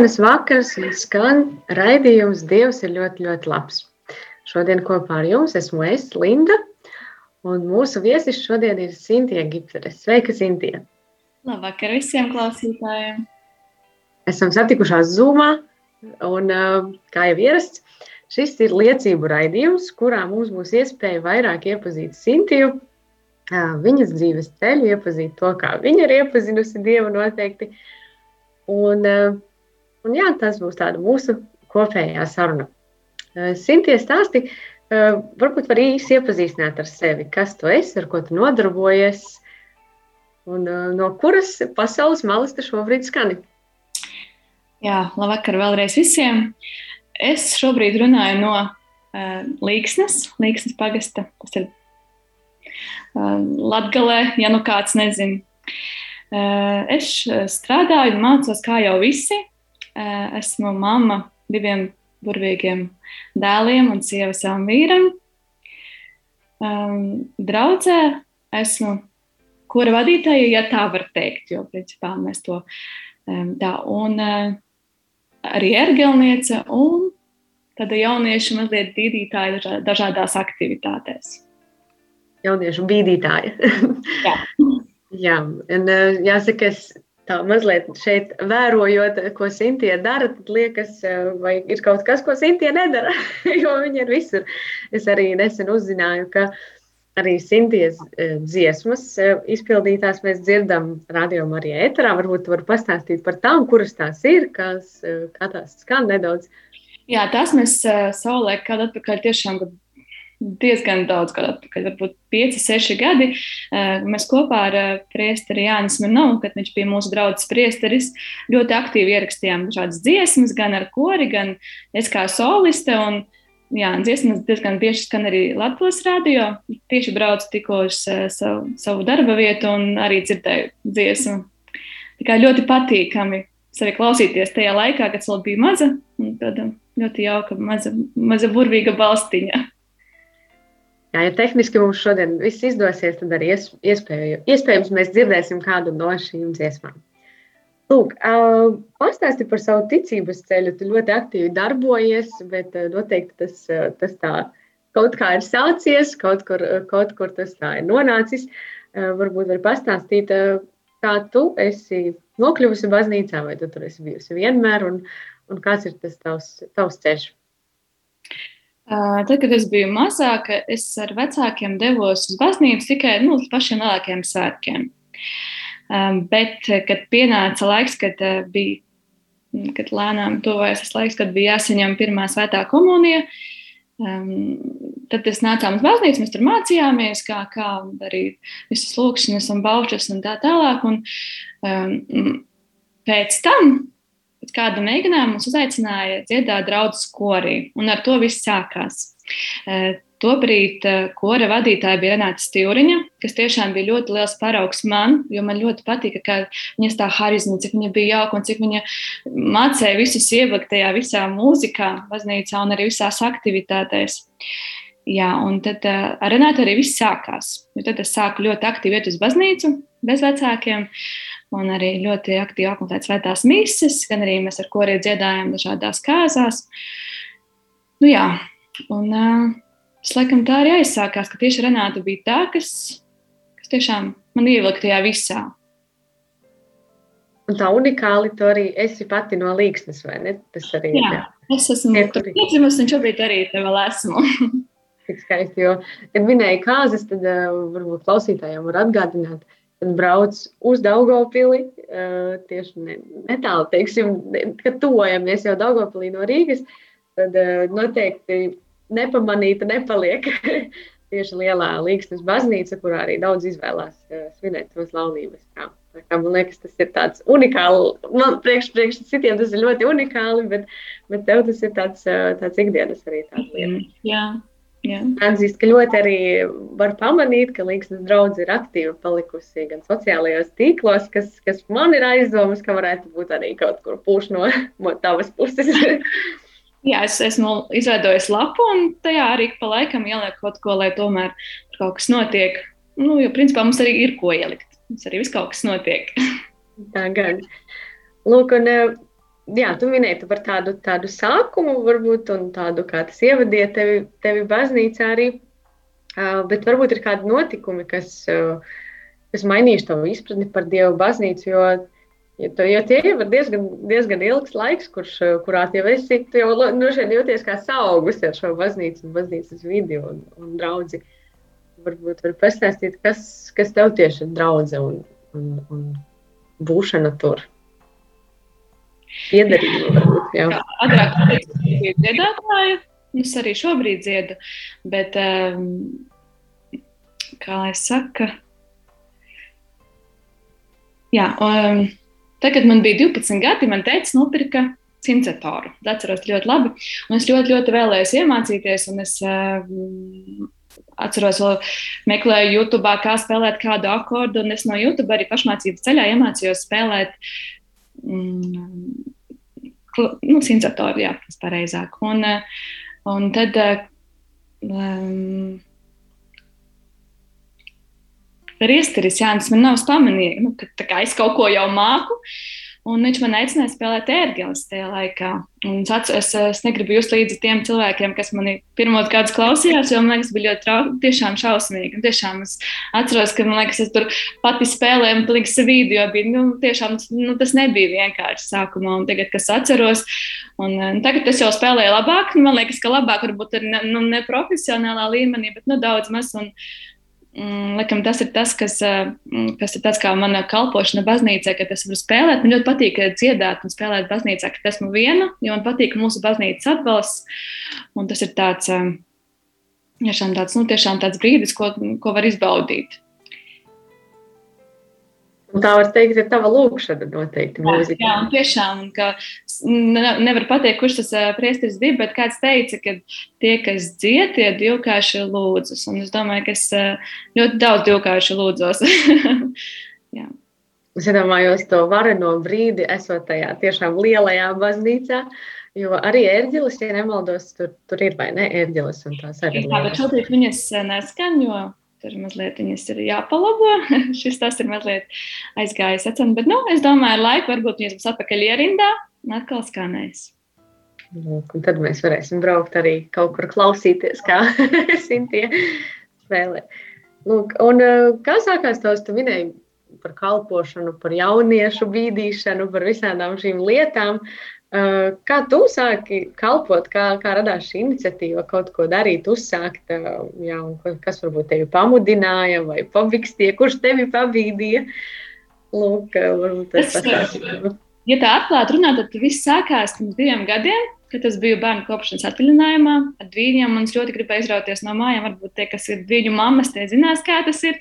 Ir pirmdienas vakars skan raidījums Dievs ir ļoti, ļoti labs. Šodien kopā ar jums esmu es, Linda, un mūsu viesis šodien ir Sintīna Gipsere. Sveika, Sintīna! Labvakar visiem klausītājiem! Esam satikušās Zoomā, un uh, kā jau ierasts, šis ir liecību raidījums, kurā mums būs iespēja vairāk iepazīt Sintiju, uh, viņas dzīves ceļu, iepazīt to, kā viņa ir iepazinusi Dievu noteikti, Un, eh, un jā, tas būs mūsu kopējā saruna. Eh, Sintie stāsti, eh, varbūt var īsi iepazīstināt ar sevi, kas tu esi, ar ko tu nodarbojies, un no kuras pasaules malas tu šobrīd skani. Jā, labvakar vēlreiz visiem. Es šobrīd runāju no uh, Līksnes, Līksnes pagasta. Tas ir uh, Latgalē, ja nu kāds nezina. Eh, es eh, strādāju un mācos kā jau visi. Eh, esmu mamma diviem burvīgiem dēliem un sieva savam vīram. Draudzē esmu kura vadītāja, ja tā var teikt, jo principā mēs to tā. Un arī ergelniece un tāda jauniešu mazliet bīdītāja dažādās aktivitātēs. Jauniešu bīdītāja. Jā. Jā, un eh, jāsaka, es tā mazliet šeit vērojot, ko Sintīna dara, tad liekas, eh, vai ir kaut kas, ko Sintīna nedara, jo viņa ir visur. Es arī nesen uzzināju, ka arī Sintīnas eh, dziesmas izpildītās mēs dzirdam radiomā arī ēterā. Varbūt tu vari pastāstīt par tām, kuras tās ir, kas, kā tās skan nedaudz. Jā, tās mēs savulaik kādu atpakaļ tiešām diezgan daudz gadu atpakaļ, varbūt 5, 6 gadi. Eh, mēs kopā ar eh, priesteri Jānis Manovu, kad viņš bija mūsu draugs priesteris, ļoti aktīvi ierakstījām šādas dziesmas, gan ar kori, gan es kā soliste. Un, jā, dziesmas diezgan bieži skan arī Latvijas radio. Tieši braucu tikko uz eh, savu, savu darba vietu un arī dzirdēju dziesmu. Kā ļoti patīkami sevi klausīties tajā laikā, kad vēl biju maza. Tāda ļoti jauka, maza, maza burvīga balstiņa. Jā, ja tehniski mums šodien viss izdosies, tad arī iespēju, iespējams mēs dzirdēsim kādu no šīm dziesmām. Lūk, pastāsti par savu ticības ceļu. Tu ļoti aktīvi darbojies, bet noteikti tas, tas tā kaut kā ir sācies, kaut kur, kaut kur tas tā ir nonācis. Varbūt var pastāstīt, kā tu esi nokļuvusi baznīcā, vai tu tur esi bijusi vienmēr, un, un kāds ir tas tavs, tavs ceļš? Tad, kad es biju mazāka, es ar vecākiem devos uz baznīcu tikai nu, uz pašiem lielākiem svētkiem. Bet, kad pienāca laiks, kad bija kad lēnām tuvojas tas laiks, kad bija jāsaņem pirmā svētā komunija, tad mēs nācām uz baznīcu, mēs tur mācījāmies, kā, kā darīt visas lūkšanas un baušas un tā tālāk. Un, um, pēc tam kāda mēģinājuma mums uzaicināja dziedāt draudzes korī, un ar to viss sākās. E, tobrīd e, kora vadītāja bija Renāta Stīriņa, kas tiešām bija ļoti liels paraugs man, jo man ļoti patika, ka viņas tā harizma, cik viņa bija jauka un cik viņa mācīja visus ievakt tajā visā mūzikā, baznīcā un arī visās aktivitātēs. Jā, un tad uh, ar Renātu arī viss sākās. Tad es sāku ļoti aktīvi iet uz baznīcu bez vecākiem. Un arī ļoti aktīvi apmeklēt svētās mises, gan arī mēs ar koriem dziedājām dažādās kāzās. Nu, jā, un uh, tas laikam tā arī aizsākās, ka tieši Renāta bija tā, kas, kas tiešām man ievilka tajā visā. Un tā unikāli tu arī esi pati no līksnes, vai ne? Tas arī jā, jā. es esmu piedzimusi un šobrīd arī te vēl esmu. Tik skaisti, jo, kad minēji kāzas, tad uh, varbūt klausītājiem var atgādināt, kad brauc uz Daugavpili, uh, tieši ne, netālu, teiksim, kad tuvojamies jau Daugavpilī no Rīgas, tad uh, noteikti nepamanīta nepaliek tieši lielā līgstas baznīca, kurā arī daudz izvēlās uh, svinēt tos laulības. Tā. Kā, man liekas, tas ir tāds unikāls. Man priekš, priekš citiem tas ir ļoti unikāli, bet, bet tev tas ir tāds, tāds ikdienas arī tāds lietas. Jā, jā. Atzīst, ka ļoti arī var pamanīt, ka Līgas draugs ir aktīvi palikusi gan sociālajos tīklos, kas, kas man ir aizdomas, ka varētu būt arī kaut kur pūš no, no tavas puses. Jā, es esmu izveidojis lapu, un tajā arī pa laikam ieliek kaut ko, lai tomēr kaut kas notiek. Nu, jo, principā, mums arī ir ko ielikt. Mums arī viss kaut kas notiek. Tā gan. Lūk, un, eh, jā, tu minēji par tādu, tādu sākumu, varbūt, un tādu, kā tas ievadīja tevi, tevi baznīcā arī. Uh, bet varbūt ir kādi notikumi, kas, uh, kas mainījuši tavu izpratni par Dievu baznīcu, jo Jo, tu, jo tie jau ir diezgan, diezgan ilgs laiks, kurš, kurā jau esi jau nu, jūties kā saugus ar šo baznīcu un baznīcas vidi un, un draugu. Varbūt var pastāstīt, kas, kas tev tieši ir draudzene un, un, un būšana tur. Iedarība, varbūt, jā. Jā, agrāk es biju dziedātāja, es arī šobrīd dziedu, bet, um, kā lai saka, jā, um, Tad, kad man bija 12 gadi, man teica, nopirka cincetoru. Tas atceros ļoti labi. Un es ļoti, ļoti vēlējos iemācīties. Es uh, atceros, vēl meklēju YouTube, kā spēlēt kādu akordu. Un es no YouTube arī pašmācības ceļā iemācījos spēlēt. Nu, cincetoru, jā, tas pareizāk. Un, uh, un tad. Uh, um, Riesteris Jānis man nav pamanījis, nu, ka es kaut ko jau māku. Un viņš man aicināja spēlēt ērgļus tajā laikā. Un es, es, es negribu just līdzi tiem cilvēkiem, kas manī pirmos gadus klausījās, jo man liekas, bija ļoti trau, tiešām šausmīgi. Un tiešām es atceros, ka man liekas, es tur pati spēlēju, un liekas, video bija, nu, tiešām nu, tas nebija vienkārši sākumā. Un tagad, kas atceros, un, un tagad es jau spēlēju labāk. Man liekas, ka labāk varbūt ir ne, nu, ne profesionālā līmenī, bet nu, daudz maz. Un, Mm, laikam, tas ir tas, kas, mm, kas ir tas, kā mana kalpošana baznīcā, kad es varu spēlēt. Man ļoti patīk dziedāt un spēlēt baznīcā, kad esmu viena, jo man patīk mūsu baznīcas atbalsts. Un tas ir tāds, tāds, nu, tāds brīdis, ko, ko var izbaudīt. Un tā var teikt, ir tava lūkšana noteikti. Jā, jā, un tiešām, ka nevar pateikt, kurš tas priesteris bija, bet kāds teica, ka tie, kas dzied, tie divkārši lūdzas. Un es domāju, ka es ļoti daudz divkārši lūdzos. Es iedomājos to vareno brīdi, esot tajā tiešām lielajā baznīcā. Jo arī ērģelis, ja nemaldos, tur, tur ir vai ne ērģelis un tās arī. Jā, bet šobrīd viņas neskan, jo Tur mazliet viņas ir jāpalabo. Šis tas ir mazliet aizgājis atcīm. Bet, nu, es domāju, ar laiku varbūt viņas būs atpakaļ ierindā un atkal skanēs. Lūk, un tad mēs varēsim braukt arī kaut kur klausīties, kā Sintie spēlē. Lūk, un kā sākās tavs, tu minēji par kalpošanu, par jauniešu bīdīšanu, par visādām šīm lietām. Kā tu sāki kalpot, kā, kā radās šī iniciatīva, kaut ko darīt, uzsākt, jā, kas varbūt tevi pamudināja vai pavikstīja, kurš tevi pabīdīja? Lūk, varbūt tas pastāstīt. Ja tā atklāti runāt, tad viss sākās pirms diviem gadiem kad es biju bērnu kopšanas atvaļinājumā ar dviņiem. Man ļoti gribēja izrauties no mājām. Varbūt tie, kas ir dviņu mammas, tie zinās, kā tas ir.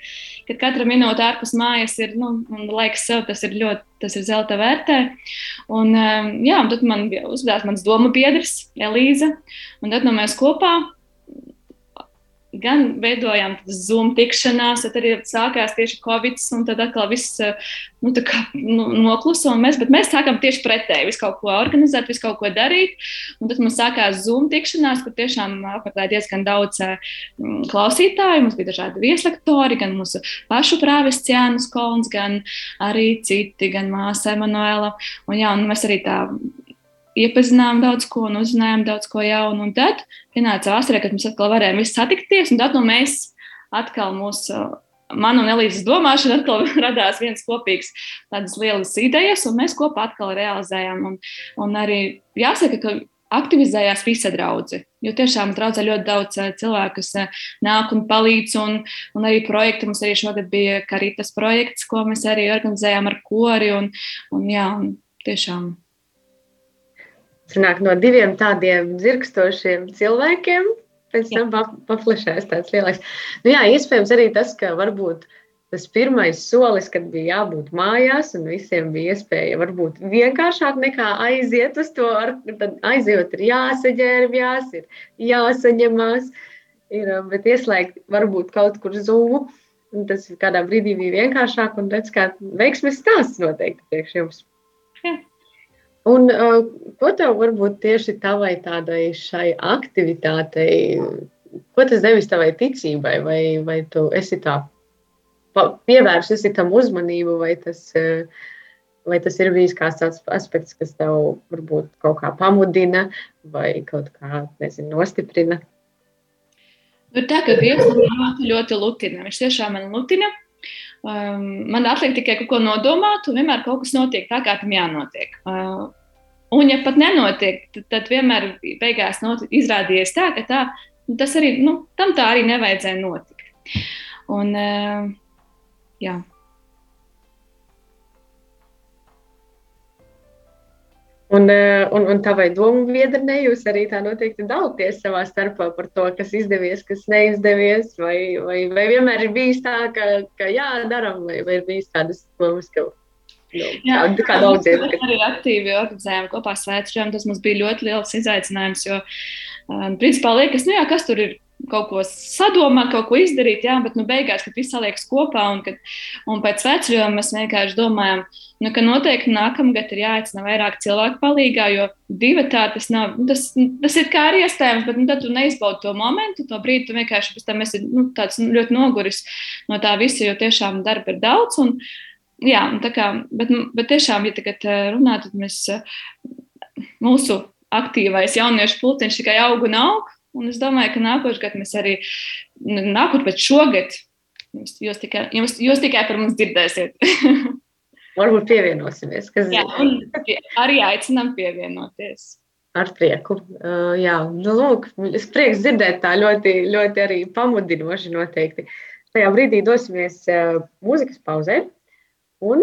Kad katra minūte ārpus mājas ir nu, laiks sev, tas ir ļoti tas ir zelta vērtē. Un, um, jā, un tad man uzvedās mans domu biedrs, Elīza. Un tad nu, mēs kopā gan veidojām Zoom tikšanās, tad arī sākās tieši Covid, un tad atkal viss eh, nu, kā, nu, noklusa. Mēs, mēs sākām tieši pretēji, visu kaut ko organizēt, visu kaut ko darīt. Un tad mums sākās Zoom tikšanās, kur tiešām apmeklēja diezgan daudz eh, klausītāju. Mums bija dažādi vieslektori, gan mūsu pašu prāvests Jānis Kolns, gan arī citi, gan māsa Emanuela. Un, jā, un mēs arī tā iepazinām daudz ko un uzzinājām daudz ko jaunu. Un tad pienāca vasarā, kad mēs atkal varējām visi satikties, un tad nu, mēs atkal mūsu. Man un Elīzes domāšana atkal radās viens kopīgs, tādas lielas idejas, un mēs kopā atkal realizējām. Un, un arī jāsaka, ka aktivizējās visa draudzene. Jo tiešām draudzē ļoti daudz eh, cilvēku, kas eh, nāk un palīdz. Un, un arī projekti mums arī šogad bija Karitas projekts, ko mēs arī organizējām ar kori. Un, un, jā, un tiešām sanāk, no diviem tādiem dzirkstošiem cilvēkiem. Pēc tam paplašās tāds lielāks. Nu, jā, iespējams arī tas, ka varbūt tas pirmais solis, kad bija jābūt mājās, un visiem bija iespēja varbūt vienkāršāk nekā aiziet uz to. Ar, tad aizjot, ir jāsaģērbjās, ir jāsaņemās, ir, bet ieslēgt varbūt kaut kur zūmu. Tas kādā brīdī bija vienkāršāk, un redz, kā veiksmes stāsts noteikti priekš jums. Jā. Un, uh, ko tev varbūt tieši tavai tādai šai aktivitātei, ko tas devis tavai ticībai, vai, vai tu esi tā pievērsusi tam uzmanību, vai tas, vai tas ir bijis kāds tāds aspekts, kas tev varbūt kaut kā pamudina vai kaut kā, nezinu, nostiprina? Nu, tā kā Dievs ļoti, ļoti lutina. Viņš tiešām man lutina. Um, man atliek tikai kaut ko nodomāt, un vienmēr kaut kas notiek tā, kā tam jānotiek. Uh, un, ja pat nenotiek, tad, tad vienmēr beigās not, izrādījies tā, ka tā, tas arī, nu, tam tā arī nevajadzēja notikt. Un, uh, jā. Un, eh, un, un tavai domu biedrenei jūs arī tā noteikti dalāties savā starpā par to, kas izdevies, kas neizdevies, vai, vai, vai vienmēr ir bijis tā, ka, ka jā, darām, vai, vai ir bijis tādas domas, ka Nu, Jā, kā, kā daudziem. Mēs arī aktīvi organizējām kopā svētceļiem. Tas mums bija ļoti liels izaicinājums, jo, um, principā, liekas, nu jā, kas tur ir kaut ko sadomāt, kaut ko izdarīt, jā, bet nu, beigās, kad viss saliekas kopā un, kad, un pēc vecļiem mēs vienkārši domājam, nu, ka noteikti nākamgad ir jāaicina vairāk cilvēku palīgā, jo divi tā tas nav, nu, tas, tas ir kā arī iespējams, bet nu, tad tu neizbaudi to momentu, to brīdi tu vienkārši pēc tam esi nu, tāds nu, ļoti noguris no tā visa, jo tiešām darba ir daudz. Un, jā, tā kā, bet, bet tiešām, ja tagad runā, tad mēs mūsu aktīvais jauniešu pulciņš tikai aug un aug. Un es domāju, ka nākošais gads mēs arī, nākot pēc šogad, jūs, jūs, tikai, jūs, jūs tikai par mums dzirdēsiet. Varbūt pievienosimies. Kas... Jā, arī aicinām pievienoties. Ar prieku. Uh, jā, nu, lūk, es prieks dzirdēt tā ļoti, ļoti arī pamudinoši noteikti. Tajā brīdī dosimies uh, mūzikas pauzē un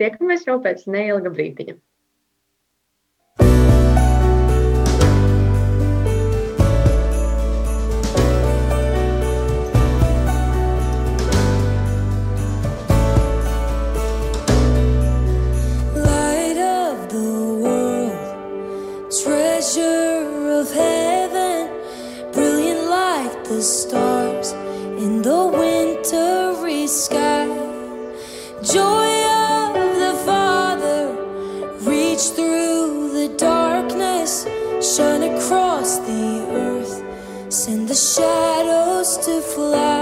tiekamies jau pēc neilga brīdiņa. Sky. Joy of the Father, reach through the darkness, shine across the earth, send the shadows to fly.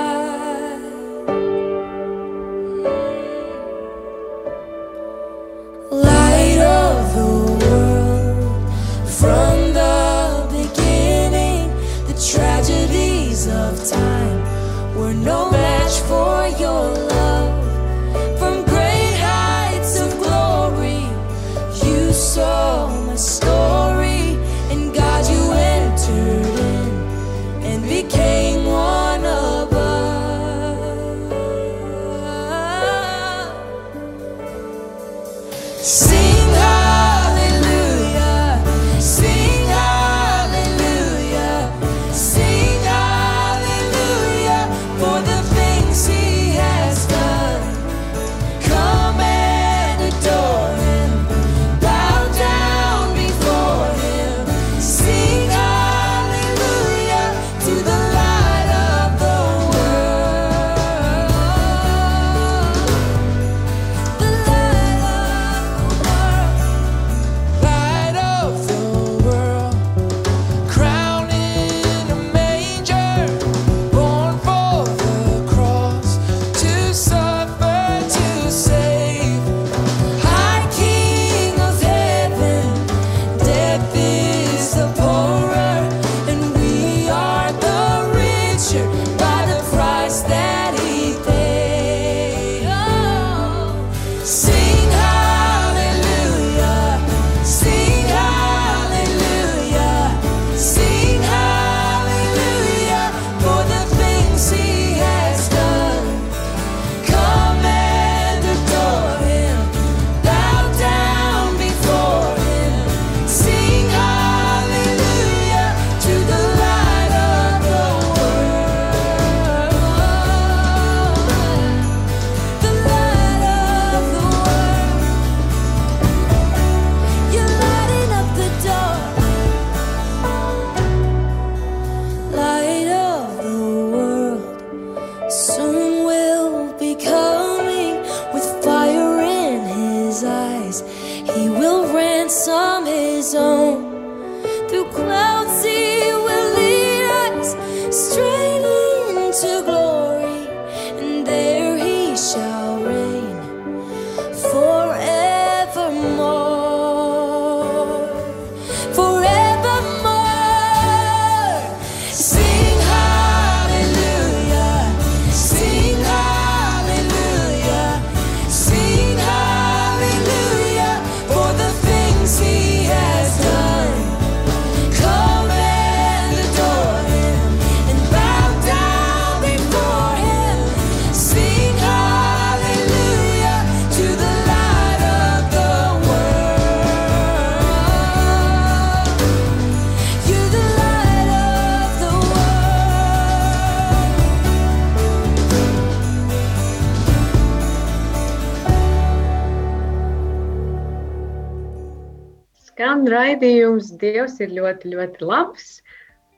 Skan raidījums, Dievs ir ļoti, ļoti labs.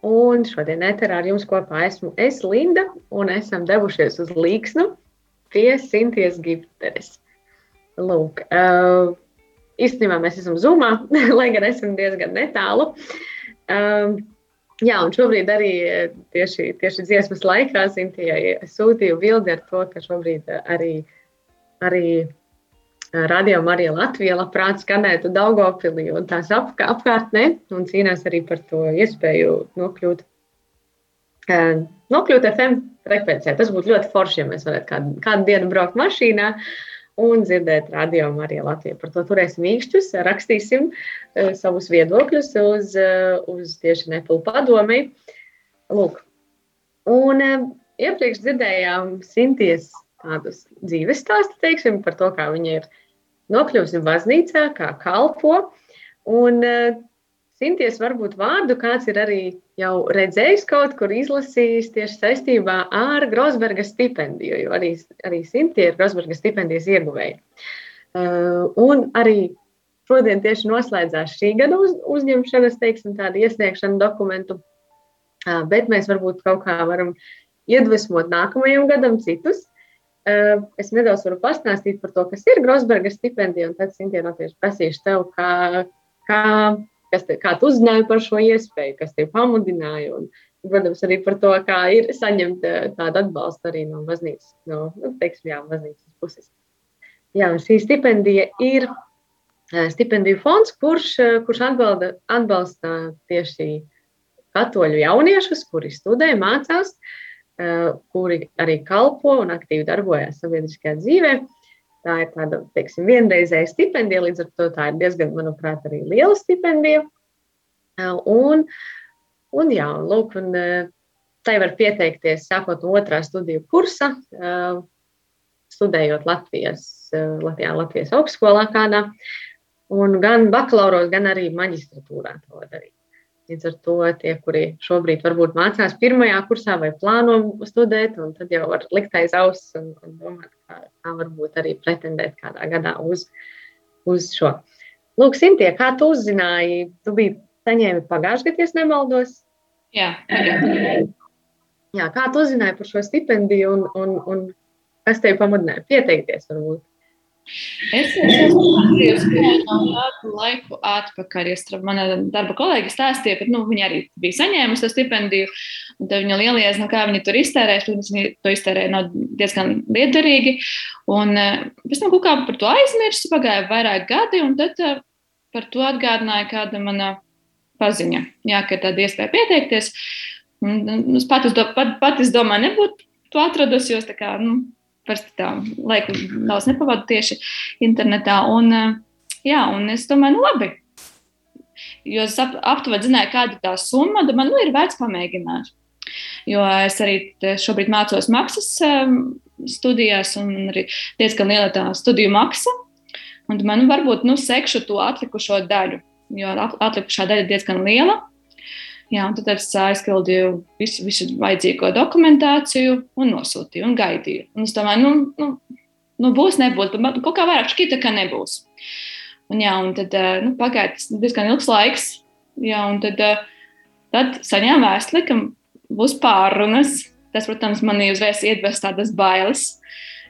Un šodien eterā ar jums kopā esmu es, Linda, un esam devušies uz Līksnu pie Sinties Gipteres. Lūk, uh, īstenībā mēs esam Zoomā, lai gan esam diezgan netālu. Um, jā, un šobrīd arī eh, tieši, tieši dziesmas laikā Sintijai sūtīju bildi ar to, ka šobrīd eh, arī, arī Radio Marija Latvija labprāt skanētu Daugopilī un tās ap, apkārtnē un cīnās arī par to iespēju nokļūt, nokļūt FM frekvencē. Tas būtu ļoti forši, ja mēs varētu kādu, kādu dienu braukt mašīnā un dzirdēt Radio Marija Latvija. Par to turēsim īkšķus, rakstīsim eh, savus viedokļus uz, eh, uz tieši Nepulu padomei. Lūk. Un eh, iepriekš dzirdējām Sinties tādus dzīves stāstu, teiksim, par to, kā viņa ir nokļuvusi baznīcā, kā kalpo. Un uh, Sinties varbūt vārdu kāds ir arī jau redzējis kaut kur izlasījis tieši saistībā ar Grosberga stipendiju, jo arī, arī Sintie ir Grosberga stipendijas ieguvēja. Uh, un arī šodien tieši noslēdzās šī gada uz, uzņemšanas, teiksim, tāda iesniegšana dokumentu, uh, bet mēs varbūt kaut kā varam iedvesmot nākamajam gadam citus. Uh, es nedaudz varu pastāstīt par to, kas ir Grosberga stipendija, un tad Sintie noteikti prasīšu tev, kā, kā, te, kā tu uzzināji par šo iespēju, kas tev pamudināja, un, protams, arī par to, kā ir saņemt uh, tādu atbalstu arī no baznīcas, no, nu, teiksim, jā, baznīcas puses. Jā, un šī stipendija ir uh, stipendiju fonds, kurš, uh, kurš atbalda, atbalsta tieši katoļu jauniešus, kuri studē, mācās, uh, Eh, kuri arī kalpo un aktīvi darbojas sabiedriskajā dzīvē. Tā ir tāda teiksim, vienreizēja stipendija, līdz ar to tā ir diezgan, manuprāt, arī liela stipendija. Eh, un, un, jā, lūk, un, eh, tai var pieteikties sākot no otrā studiju kursa, studējot Latvijas, Latvijā, Latvijas augstskolā kādā, un gan bakalauros, gan arī maģistratūrā to darīt. Līdz ar to tie, kuri šobrīd varbūt mācās pirmajā kursā vai plāno studēt, un tad jau var likt aiz auss un, un domāt, kā, kā varbūt arī pretendēt kādā gadā uz, uz šo. Lūk, Sintie, kā tu uzzināji, tu biji saņēmi pagājušajā gadā, ja nemaldos? Jā, tagad. Jā, kā tu uzzināji par šo stipendiju un, un, un kas tevi pamudināja pieteikties varbūt? Es strādājusi no tādu laiku atpakaļ. Es mana darba kolēģi stāstīja, ka nu, viņa arī bija saņēmusi to stipendiju. Tad viņa lielajās, nu, kā viņa tur iztērēs, protams, viņa to iztērēja no diezgan liederīgi. Un pēc tam kaut kā par to aizmirsu, pagāja vairāk gadi, un tad par to atgādināja kāda mana paziņa. Jā, ka tāda iespēja pieteikties. Un, es pat, pat, pat es domāju, nebūtu to atradusi, jo tā kā, nu, parasti laiku daudz nepavadu tieši internetā. Un, jā, un es domāju, nu labi. Jo es ap, aptuveni zināju, kāda ir tā summa, tad man nu, ir vērts pamēģināt. Jo es arī šobrīd mācos maksas studijās, un arī diezgan liela tā studiju maksa. Un man varbūt nu, sekšu to atlikušo daļu, jo atlikušā daļa ir diezgan liela. Jā, un tad es aizpildīju visu, visu vajadzīgo dokumentāciju un nosūtīju un gaidīju. Un es domāju, nu, nu, nu būs, nebūs, bet kaut kā vairāk šķita, ka nebūs. Un, jā, un tad nu, pagāja diezgan ilgs laiks. Jā, un tad, tad saņēmu vēstuli, ka būs pārunas. Tas, protams, manī uzreiz iedvesa tādas bailes.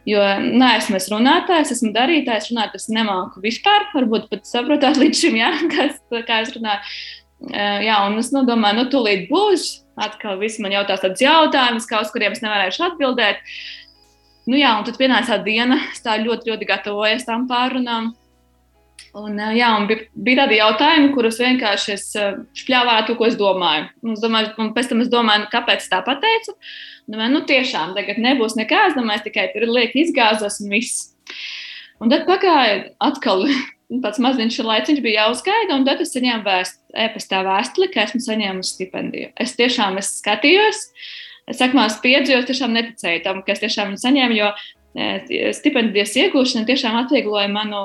Jo neesmu es runātājs, esmu darītājs, runāt es nemāku vispār. Varbūt pat saprotāt līdz šim, jā, kas, kā es runāju. Jā, un es nu, domāju, nu, tūlīt būs. Atkal viss man jautās tādus jautājumus, uz kuriem es nevarēšu atbildēt. Nu, jā, un tad pienāca diena, es tā ļoti, ļoti gatavojos tam pārunām. Un, jā, un bija, bija tādi jautājumi, kurus vienkārši es šļāvāju to, ko es domāju. Un, es domāju, un pēc tam es domāju, nu, kāpēc tā pateicu. Domāju, nu, tiešām tagad nebūs nekā, es domāju, tikai tur lieki izgāzos un viss. Un tad pagāja atkal pats maziņš laiciņš bija jāuzgaida, un tad es saņēmu vēst, e-pastā vēstuli, ka esmu saņēmusi stipendiju. Es tiešām es skatījos, sakmās piedzīvoju, tiešām neticēju tam, ka es tiešām viņu saņēmu, jo stipendijas iegūšana tiešām atviegloja manu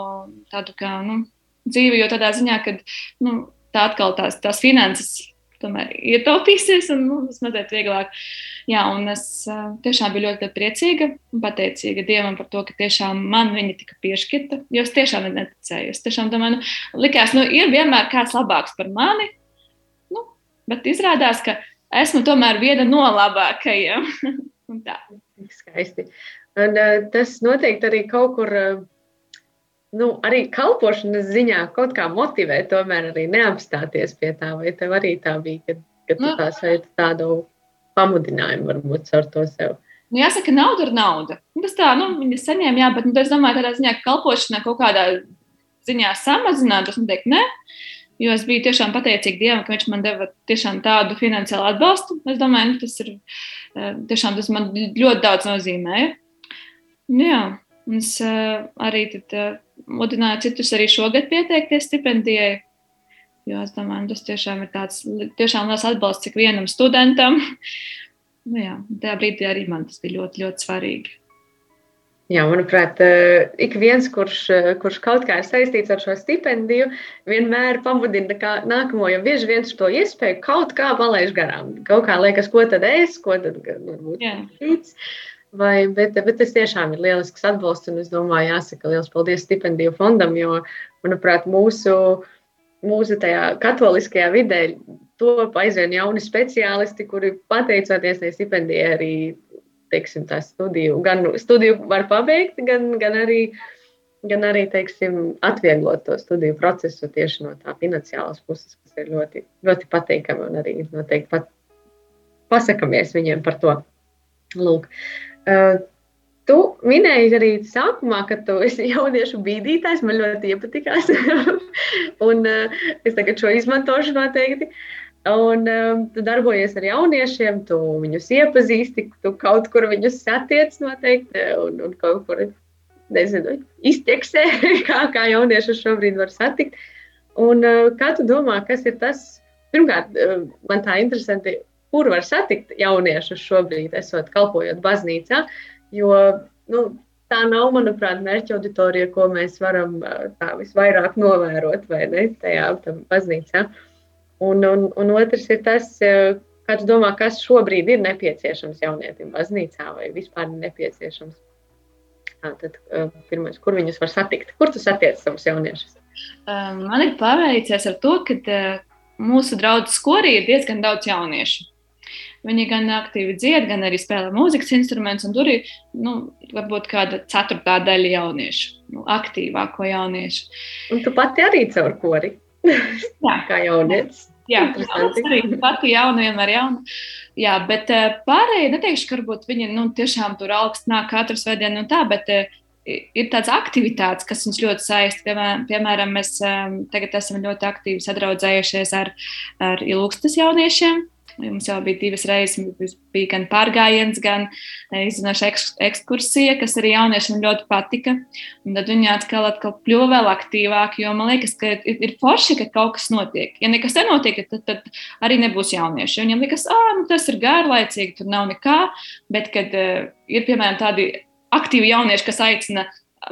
tādu kā, nu, dzīvi, jo tādā ziņā, ka nu, tā atkal tās, tās finanses tomēr ietaupīsies un nu, tas mazliet vieglāk. Jā, un es tiešām biju ļoti priecīga un pateicīga Dievam par to, ka tiešām man viņa tika piešķirta. Jo es tiešām neticēju. Es tiešām domāju, nu, likās, nu, ir vienmēr kāds labāks par mani. Nu, bet izrādās, ka esmu tomēr viena no labākajiem. Skaisti. Un, uh, tas noteikti arī kaut kur, uh, nu, arī kalpošanas ziņā kaut kā motivē, tomēr arī neapstāties pie tā. Vai tev arī tā bija, kad, kad tu nu, tā sajūti tādu pamudinājumu varbūt caur to sev? Nu, jāsaka, nauda ir nauda. Nu, tas tā, nu, viņi saņēma, jā, bet nu, es domāju, tādā ziņā, ka kalpošana kaut kādā ziņā samazināt, tas noteikti ne. Jo es biju tiešām pateicīga Dievam, ka Viņš man deva tiešām tādu finansiālu atbalstu. Es domāju, nu, tas ir tiešām tas man ļoti daudz nozīmēja. Nu jā, es uh, arī tad, uh, mudināju citus arī šogad pieteikties stipendijai. Jo es domāju, tas tiešām ir tāds tiešām liels atbalsts ik vienam studentam. nu jā, tajā brīdī arī man tas bija ļoti, ļoti svarīgi. Jā, manuprāt, ik viens, kurš, kurš kaut kā ir saistīts ar šo stipendiju, vienmēr pamudina nākamo, jo bieži vien to iespēju kaut kā palaiž garām. Kaut kā liekas, ko tad es, ko tad varbūt cits. Vai, bet, bet tas tiešām ir lielisks atbalsts, un es domāju, jāsaka liels paldies stipendiju fondam, jo, manuprāt, mūsu, mūsu tajā katoliskajā vidē top aizvien jauni speciālisti, kuri pateicoties tai stipendijai arī, teiksim, tā studiju, gan studiju var pabeigt, gan, gan arī, gan arī, teiksim, atvieglot to studiju procesu tieši no tā finansiālas puses, kas ir ļoti, ļoti pateikami un arī noteikti pat pasakamies viņiem par to. Lūk. Uh, tu minēji arī sākumā, ka tu esi jauniešu bīdītājs. Man ļoti iepatikās. un uh, es tagad šo izmantošu noteikti. Un um, tu darbojies ar jauniešiem, tu viņus iepazīsti, tu kaut kur viņus satiec noteikti un, un kaut kur, nezinu, izteksē, kā, kā jauniešus šobrīd var satikt. Un uh, kā tu domā, kas ir tas, pirmkārt, uh, man tā interesanti, kur var satikt jauniešus šobrīd, esot kalpojot baznīcā. Jo nu, tā nav, manuprāt, mērķa auditorija, ko mēs varam tā visvairāk novērot vai ne tajā baznīcā. Un, un, un otrs ir tas, kā tu domā, kas šobrīd ir nepieciešams jaunietim baznīcā vai vispār nepieciešams. Tad, pirmais, kur viņus var satikt? Kur tu satiec savus jauniešus? Man ir paveicies ar to, ka mūsu draugu skorī ir diezgan daudz jauniešu. Viņi gan aktīvi dzied, gan arī spēlē mūzikas instrumentus. Tur ir nu, varbūt kāda ceturtā daļa jauniešu, nu, aktīvāko jauniešu. Un tu pati arī caur kori? Jā, kā jaunietis. Jā, tas arī pati jauna, vienmēr jauna. Jā, bet uh, pārējie neteikšu, ka varbūt viņi nu, tiešām tur augsts nāk katru svētdienu un tā, bet uh, ir tādas aktivitātes, kas mums ļoti saista. Piemēram, mēs um, tagad esam ļoti aktīvi sadraudzējušies ar, ar ilgstas jauniešiem. Mums jau bija divas reizes, bija gan pārgājiens, gan e, izzinoša ekskursija, kas arī jauniešiem ļoti patika. Un tad viņi atkal, atkal kļuva vēl aktīvāki, jo man liekas, ka ir, ir forši, ka kaut kas notiek. Ja nekas nenotiek, tad, tad arī nebūs jaunieši. Viņiem liekas, ah, nu, tas ir garlaicīgi, tur nav nekā. Bet, kad uh, ir piemēram tādi aktīvi jaunieši, kas aicina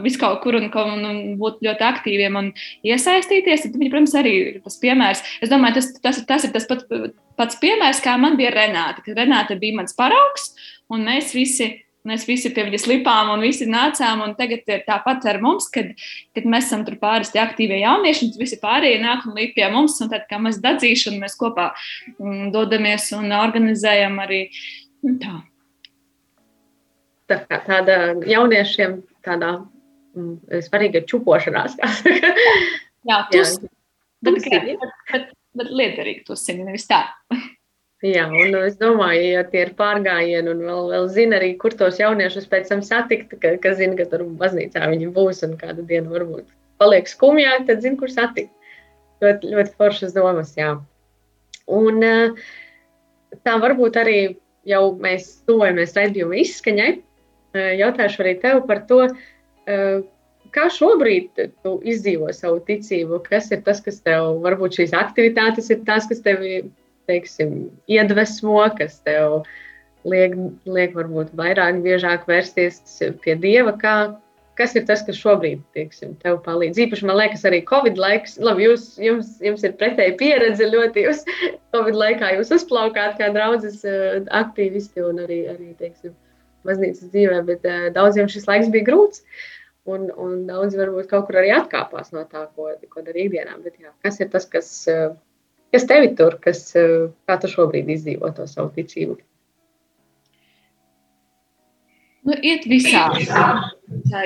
visu kaut kur un, un, un būt ļoti aktīviem un iesaistīties. Tad viņi, protams, arī ir tas piemērs. Es domāju, tas, tas, tas ir tas pats, pats piemērs, kā man bija Renāta. Kad Renāta bija mans paraugs, un mēs visi. Mēs visi pie viņas lipām un visi nācām. Tagad ir tāpat ar mums, kad, kad mēs esam tur pāris aktīvie jaunieši, un visi pārējie nāk un līp pie mums. Tad, kā mēs dadzīšu, un mēs kopā mm, dodamies un organizējam arī nu, tā, tā, tāda jauniešiem tādā mm, svarīga čupošanās. Jā, tas ir. Bet, bet liederīgi to zini, nevis tā. Jā, un es domāju, ja tie ir pārgājieni un vēl, vēl zina arī, kur tos jauniešus pēc tam satikt, ka, ka zina, ka tur baznīcā viņi būs un kādu dienu varbūt paliek skumjāk, tad zina, kur satikt. Ļoti, ļoti foršas domas, jā. Un tā varbūt arī jau mēs tuvojamies raidījuma izskaņai. Jautāšu arī tev par to, kā šobrīd tu izdzīvo savu ticību, kas ir tas, kas tev, varbūt šīs aktivitātes ir tās, kas tevi teiksim, iedvesmo, kas tev liek, liek varbūt vairāk, biežāk vērsties pie Dieva. Kā, kas ir tas, kas šobrīd teiksim, tev palīdz? Īpaši man liekas, arī Covid laiks, labi, jūs, jums, jums ir pretēji pieredze ļoti. Jūs Covid laikā jūs uzplaukāt kā draudzes uh, aktīvisti un arī, arī teiksim, baznīcas dzīvē, bet uh, daudziem šis laiks bija grūts. Un, un daudz varbūt kaut kur arī atkāpās no tā, ko, ko darīja ikdienā. Bet, jā, kas ir tas, kas uh, Kas tevi tur, kas, eh, kā tu šobrīd izdzīvo to savu ticību? Nu, iet visādi. Tā,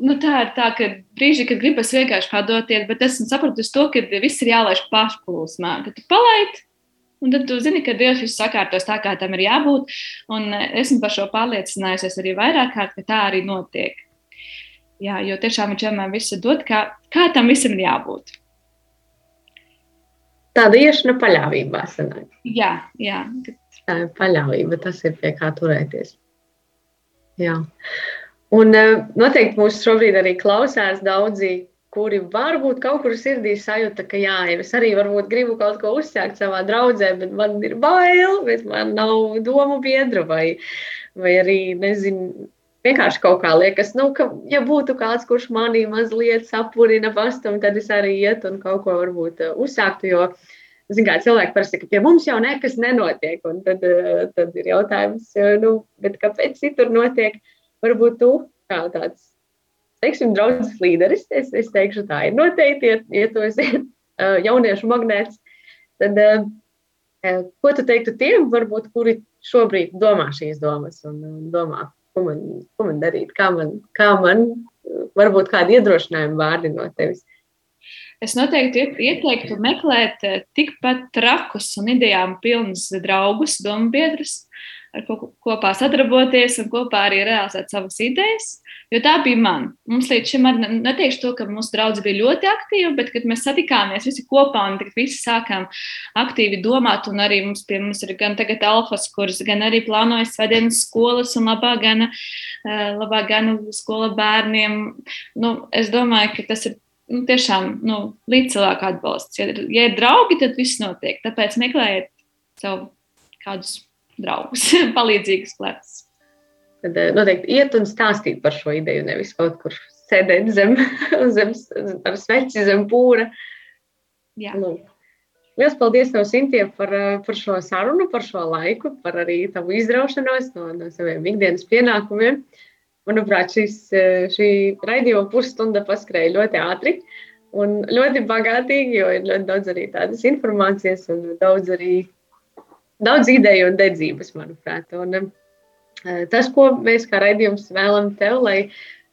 nu, tā ir tā, ka brīži, kad gribas vienkārši padoties, bet esmu sapratusi to, ka viss ir jālaiž pašplūsmā. Kad tu palaidi, un tad tu zini, ka Dievs viss sakārtos tā, kā tam ir jābūt. Un esmu par šo pārliecinājusies arī vairāk kārt, ka tā arī notiek. Jā, jo tiešām viņš vienmēr visu dod, kā, kā tam visam ir jābūt tāda iešana paļāvībā sanāk. Jā, jā. Tā ir paļāvība, tas ir pie kā turēties. Jā. Un eh, noteikti mūs šobrīd arī klausās daudzi, kuri varbūt kaut kur sirdī sajūta, ka jā, es arī varbūt gribu kaut ko uzsākt savā draudzē, bet man ir bail, bet man nav domu biedru vai, vai arī, nezinu, vienkārši kaut kā liekas, nu, ka, ja būtu kāds, kurš manī mazliet sapurina pastumu, tad es arī ietu un kaut ko varbūt uh, uzsāktu. Jo, zin, kā cilvēki parasti saka, pie mums jau nekas nenotiek. Un tad, uh, tad ir jautājums, nu, kāpēc citur notiek? Varbūt tu kā tāds, teiksim, draugs līderis, es, es teikšu, tā ir noteikti, ja, ja tu esi jauniešu magnēts. Tad, ko tu teiktu tiem, varbūt, kuri šobrīd domā šīs domas un domā, ko man, ko man darīt, kā man, kā man varbūt kādi iedrošinājumi vārdi no tevis. Es noteikti ieteiktu meklēt eh, tikpat trakus un idejām pilnus draugus, domu biedrus, ar ko kopā sadarboties un kopā arī realizēt savas idejas. Jo tā bija man. Mums līdz šim arī neteikšu to, ka mūsu draugi bija ļoti aktīvi, bet kad mēs satikāmies visi kopā un visi sākām aktīvi domāt, un arī mums, pie mums ir gan tagad alfas kurs, gan arī plānojas svētdienas skolas un labā gana, eh, labā gana skola bērniem. Nu, es domāju, ka tas ir nu, tiešām nu, līdz cilvēku atbalsts. Ja, ja ir draugi, tad viss notiek. Tāpēc meklējiet sev kādus draugus, palīdzīgus plecus. Tad eh, noteikti iet un stāstīt par šo ideju, nevis kaut kur sēdēt zem, zem ar sveci zem pūra. Jā. Lūk. Lielas paldies, tev, Sintie, par, eh, par šo sarunu, par šo laiku, par arī tavu izraušanos no, no saviem ikdienas pienākumiem. Manuprāt, šis, eh, šī raidījuma pusstunda paskrēja ļoti ātri un ļoti bagātīgi, jo ir ļoti daudz arī tādas informācijas un daudz arī daudz ideju un dedzības, manuprāt. Un, uh, tas, ko mēs kā raidījums vēlam tev, lai,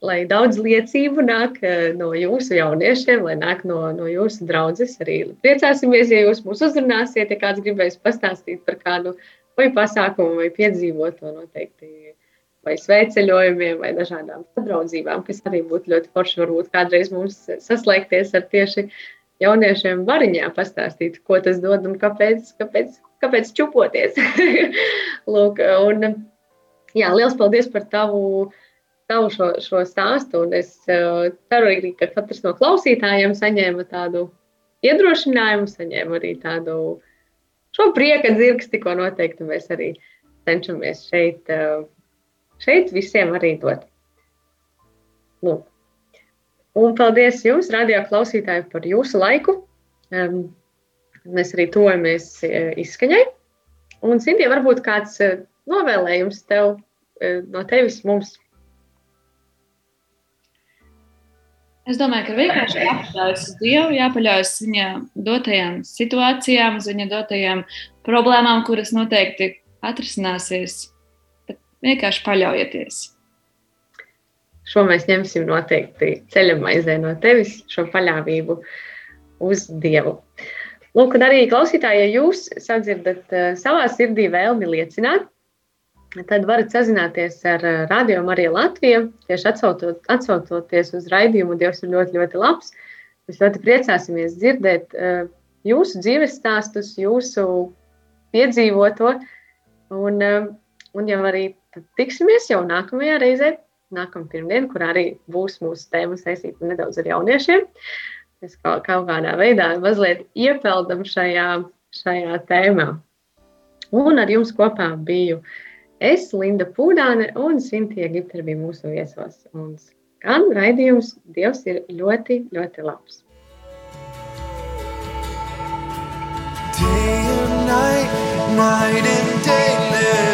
lai daudz liecību nāk uh, no jūsu jauniešiem, lai nāk no, no jūsu draudzes. Arī priecāsimies, ja jūs mūs uzrunāsiet, ja kāds gribēs pastāstīt par kādu vai pasākumu vai piedzīvoto noteikti. Vai sveiceļojumiem, vai dažādām sadraudzībām, kas arī būtu ļoti forši. Varbūt kādreiz mums saslēgties ar tieši jauniešiem variņā, pastāstīt, ko tas dod un kāpēc, kāpēc kāpēc čupoties. Lūk, un, jā, liels paldies par tavu, tavu šo, šo stāstu. Un es uh, ceru, arī, ka katrs no klausītājiem saņēma tādu iedrošinājumu, saņēma arī tādu šo prieka dzirksti, ko noteikti mēs arī cenšamies šeit, uh, šeit visiem arī dot. Lūk. Un paldies jums, radio klausītāji, par jūsu laiku. Um, Mēs arī tojamies e, izskaņai. Un, Sintie, varbūt kāds e, novēlējums tev e, no tevis mums? Es domāju, ka vienkārši jāpaļaujas uz Dievu, jāpaļaujas viņa dotajām situācijām, uz viņa dotajām problēmām, kuras noteikti atrisināsies. Bet vienkārši paļaujieties. šo mēs ņemsim noteikti ceļamaizē no tevis, šo paļāvību uz Dievu. Lūk, arī klausītāji, ja jūs sadzirdat uh, savā sirdī vēlmi liecināt, tad varat sazināties ar uh, Radio Mariju Latviju, tieši atsautot, atsautoties uz raidījumu. Dievs ir ļoti, ļoti labs. Mēs ļoti priecāsimies dzirdēt uh, jūsu dzīves stāstus, jūsu piedzīvoto. Un, uh, un jau arī tiksimies jau nākamajā reizē, nākamā pirmdiena, kur arī būs mūsu tēma saistīta nedaudz ar jauniešiem. Mēs kaut, kaut kādā veidā mazliet iepeldam šajā, šajā tēmā. Un ar jums kopā biju es, Linda Pūdāne un Sintīja Gipter bija mūsu viesos. Un skan raidījums Dievs ir ļoti, ļoti labs. Day and night, night and day, let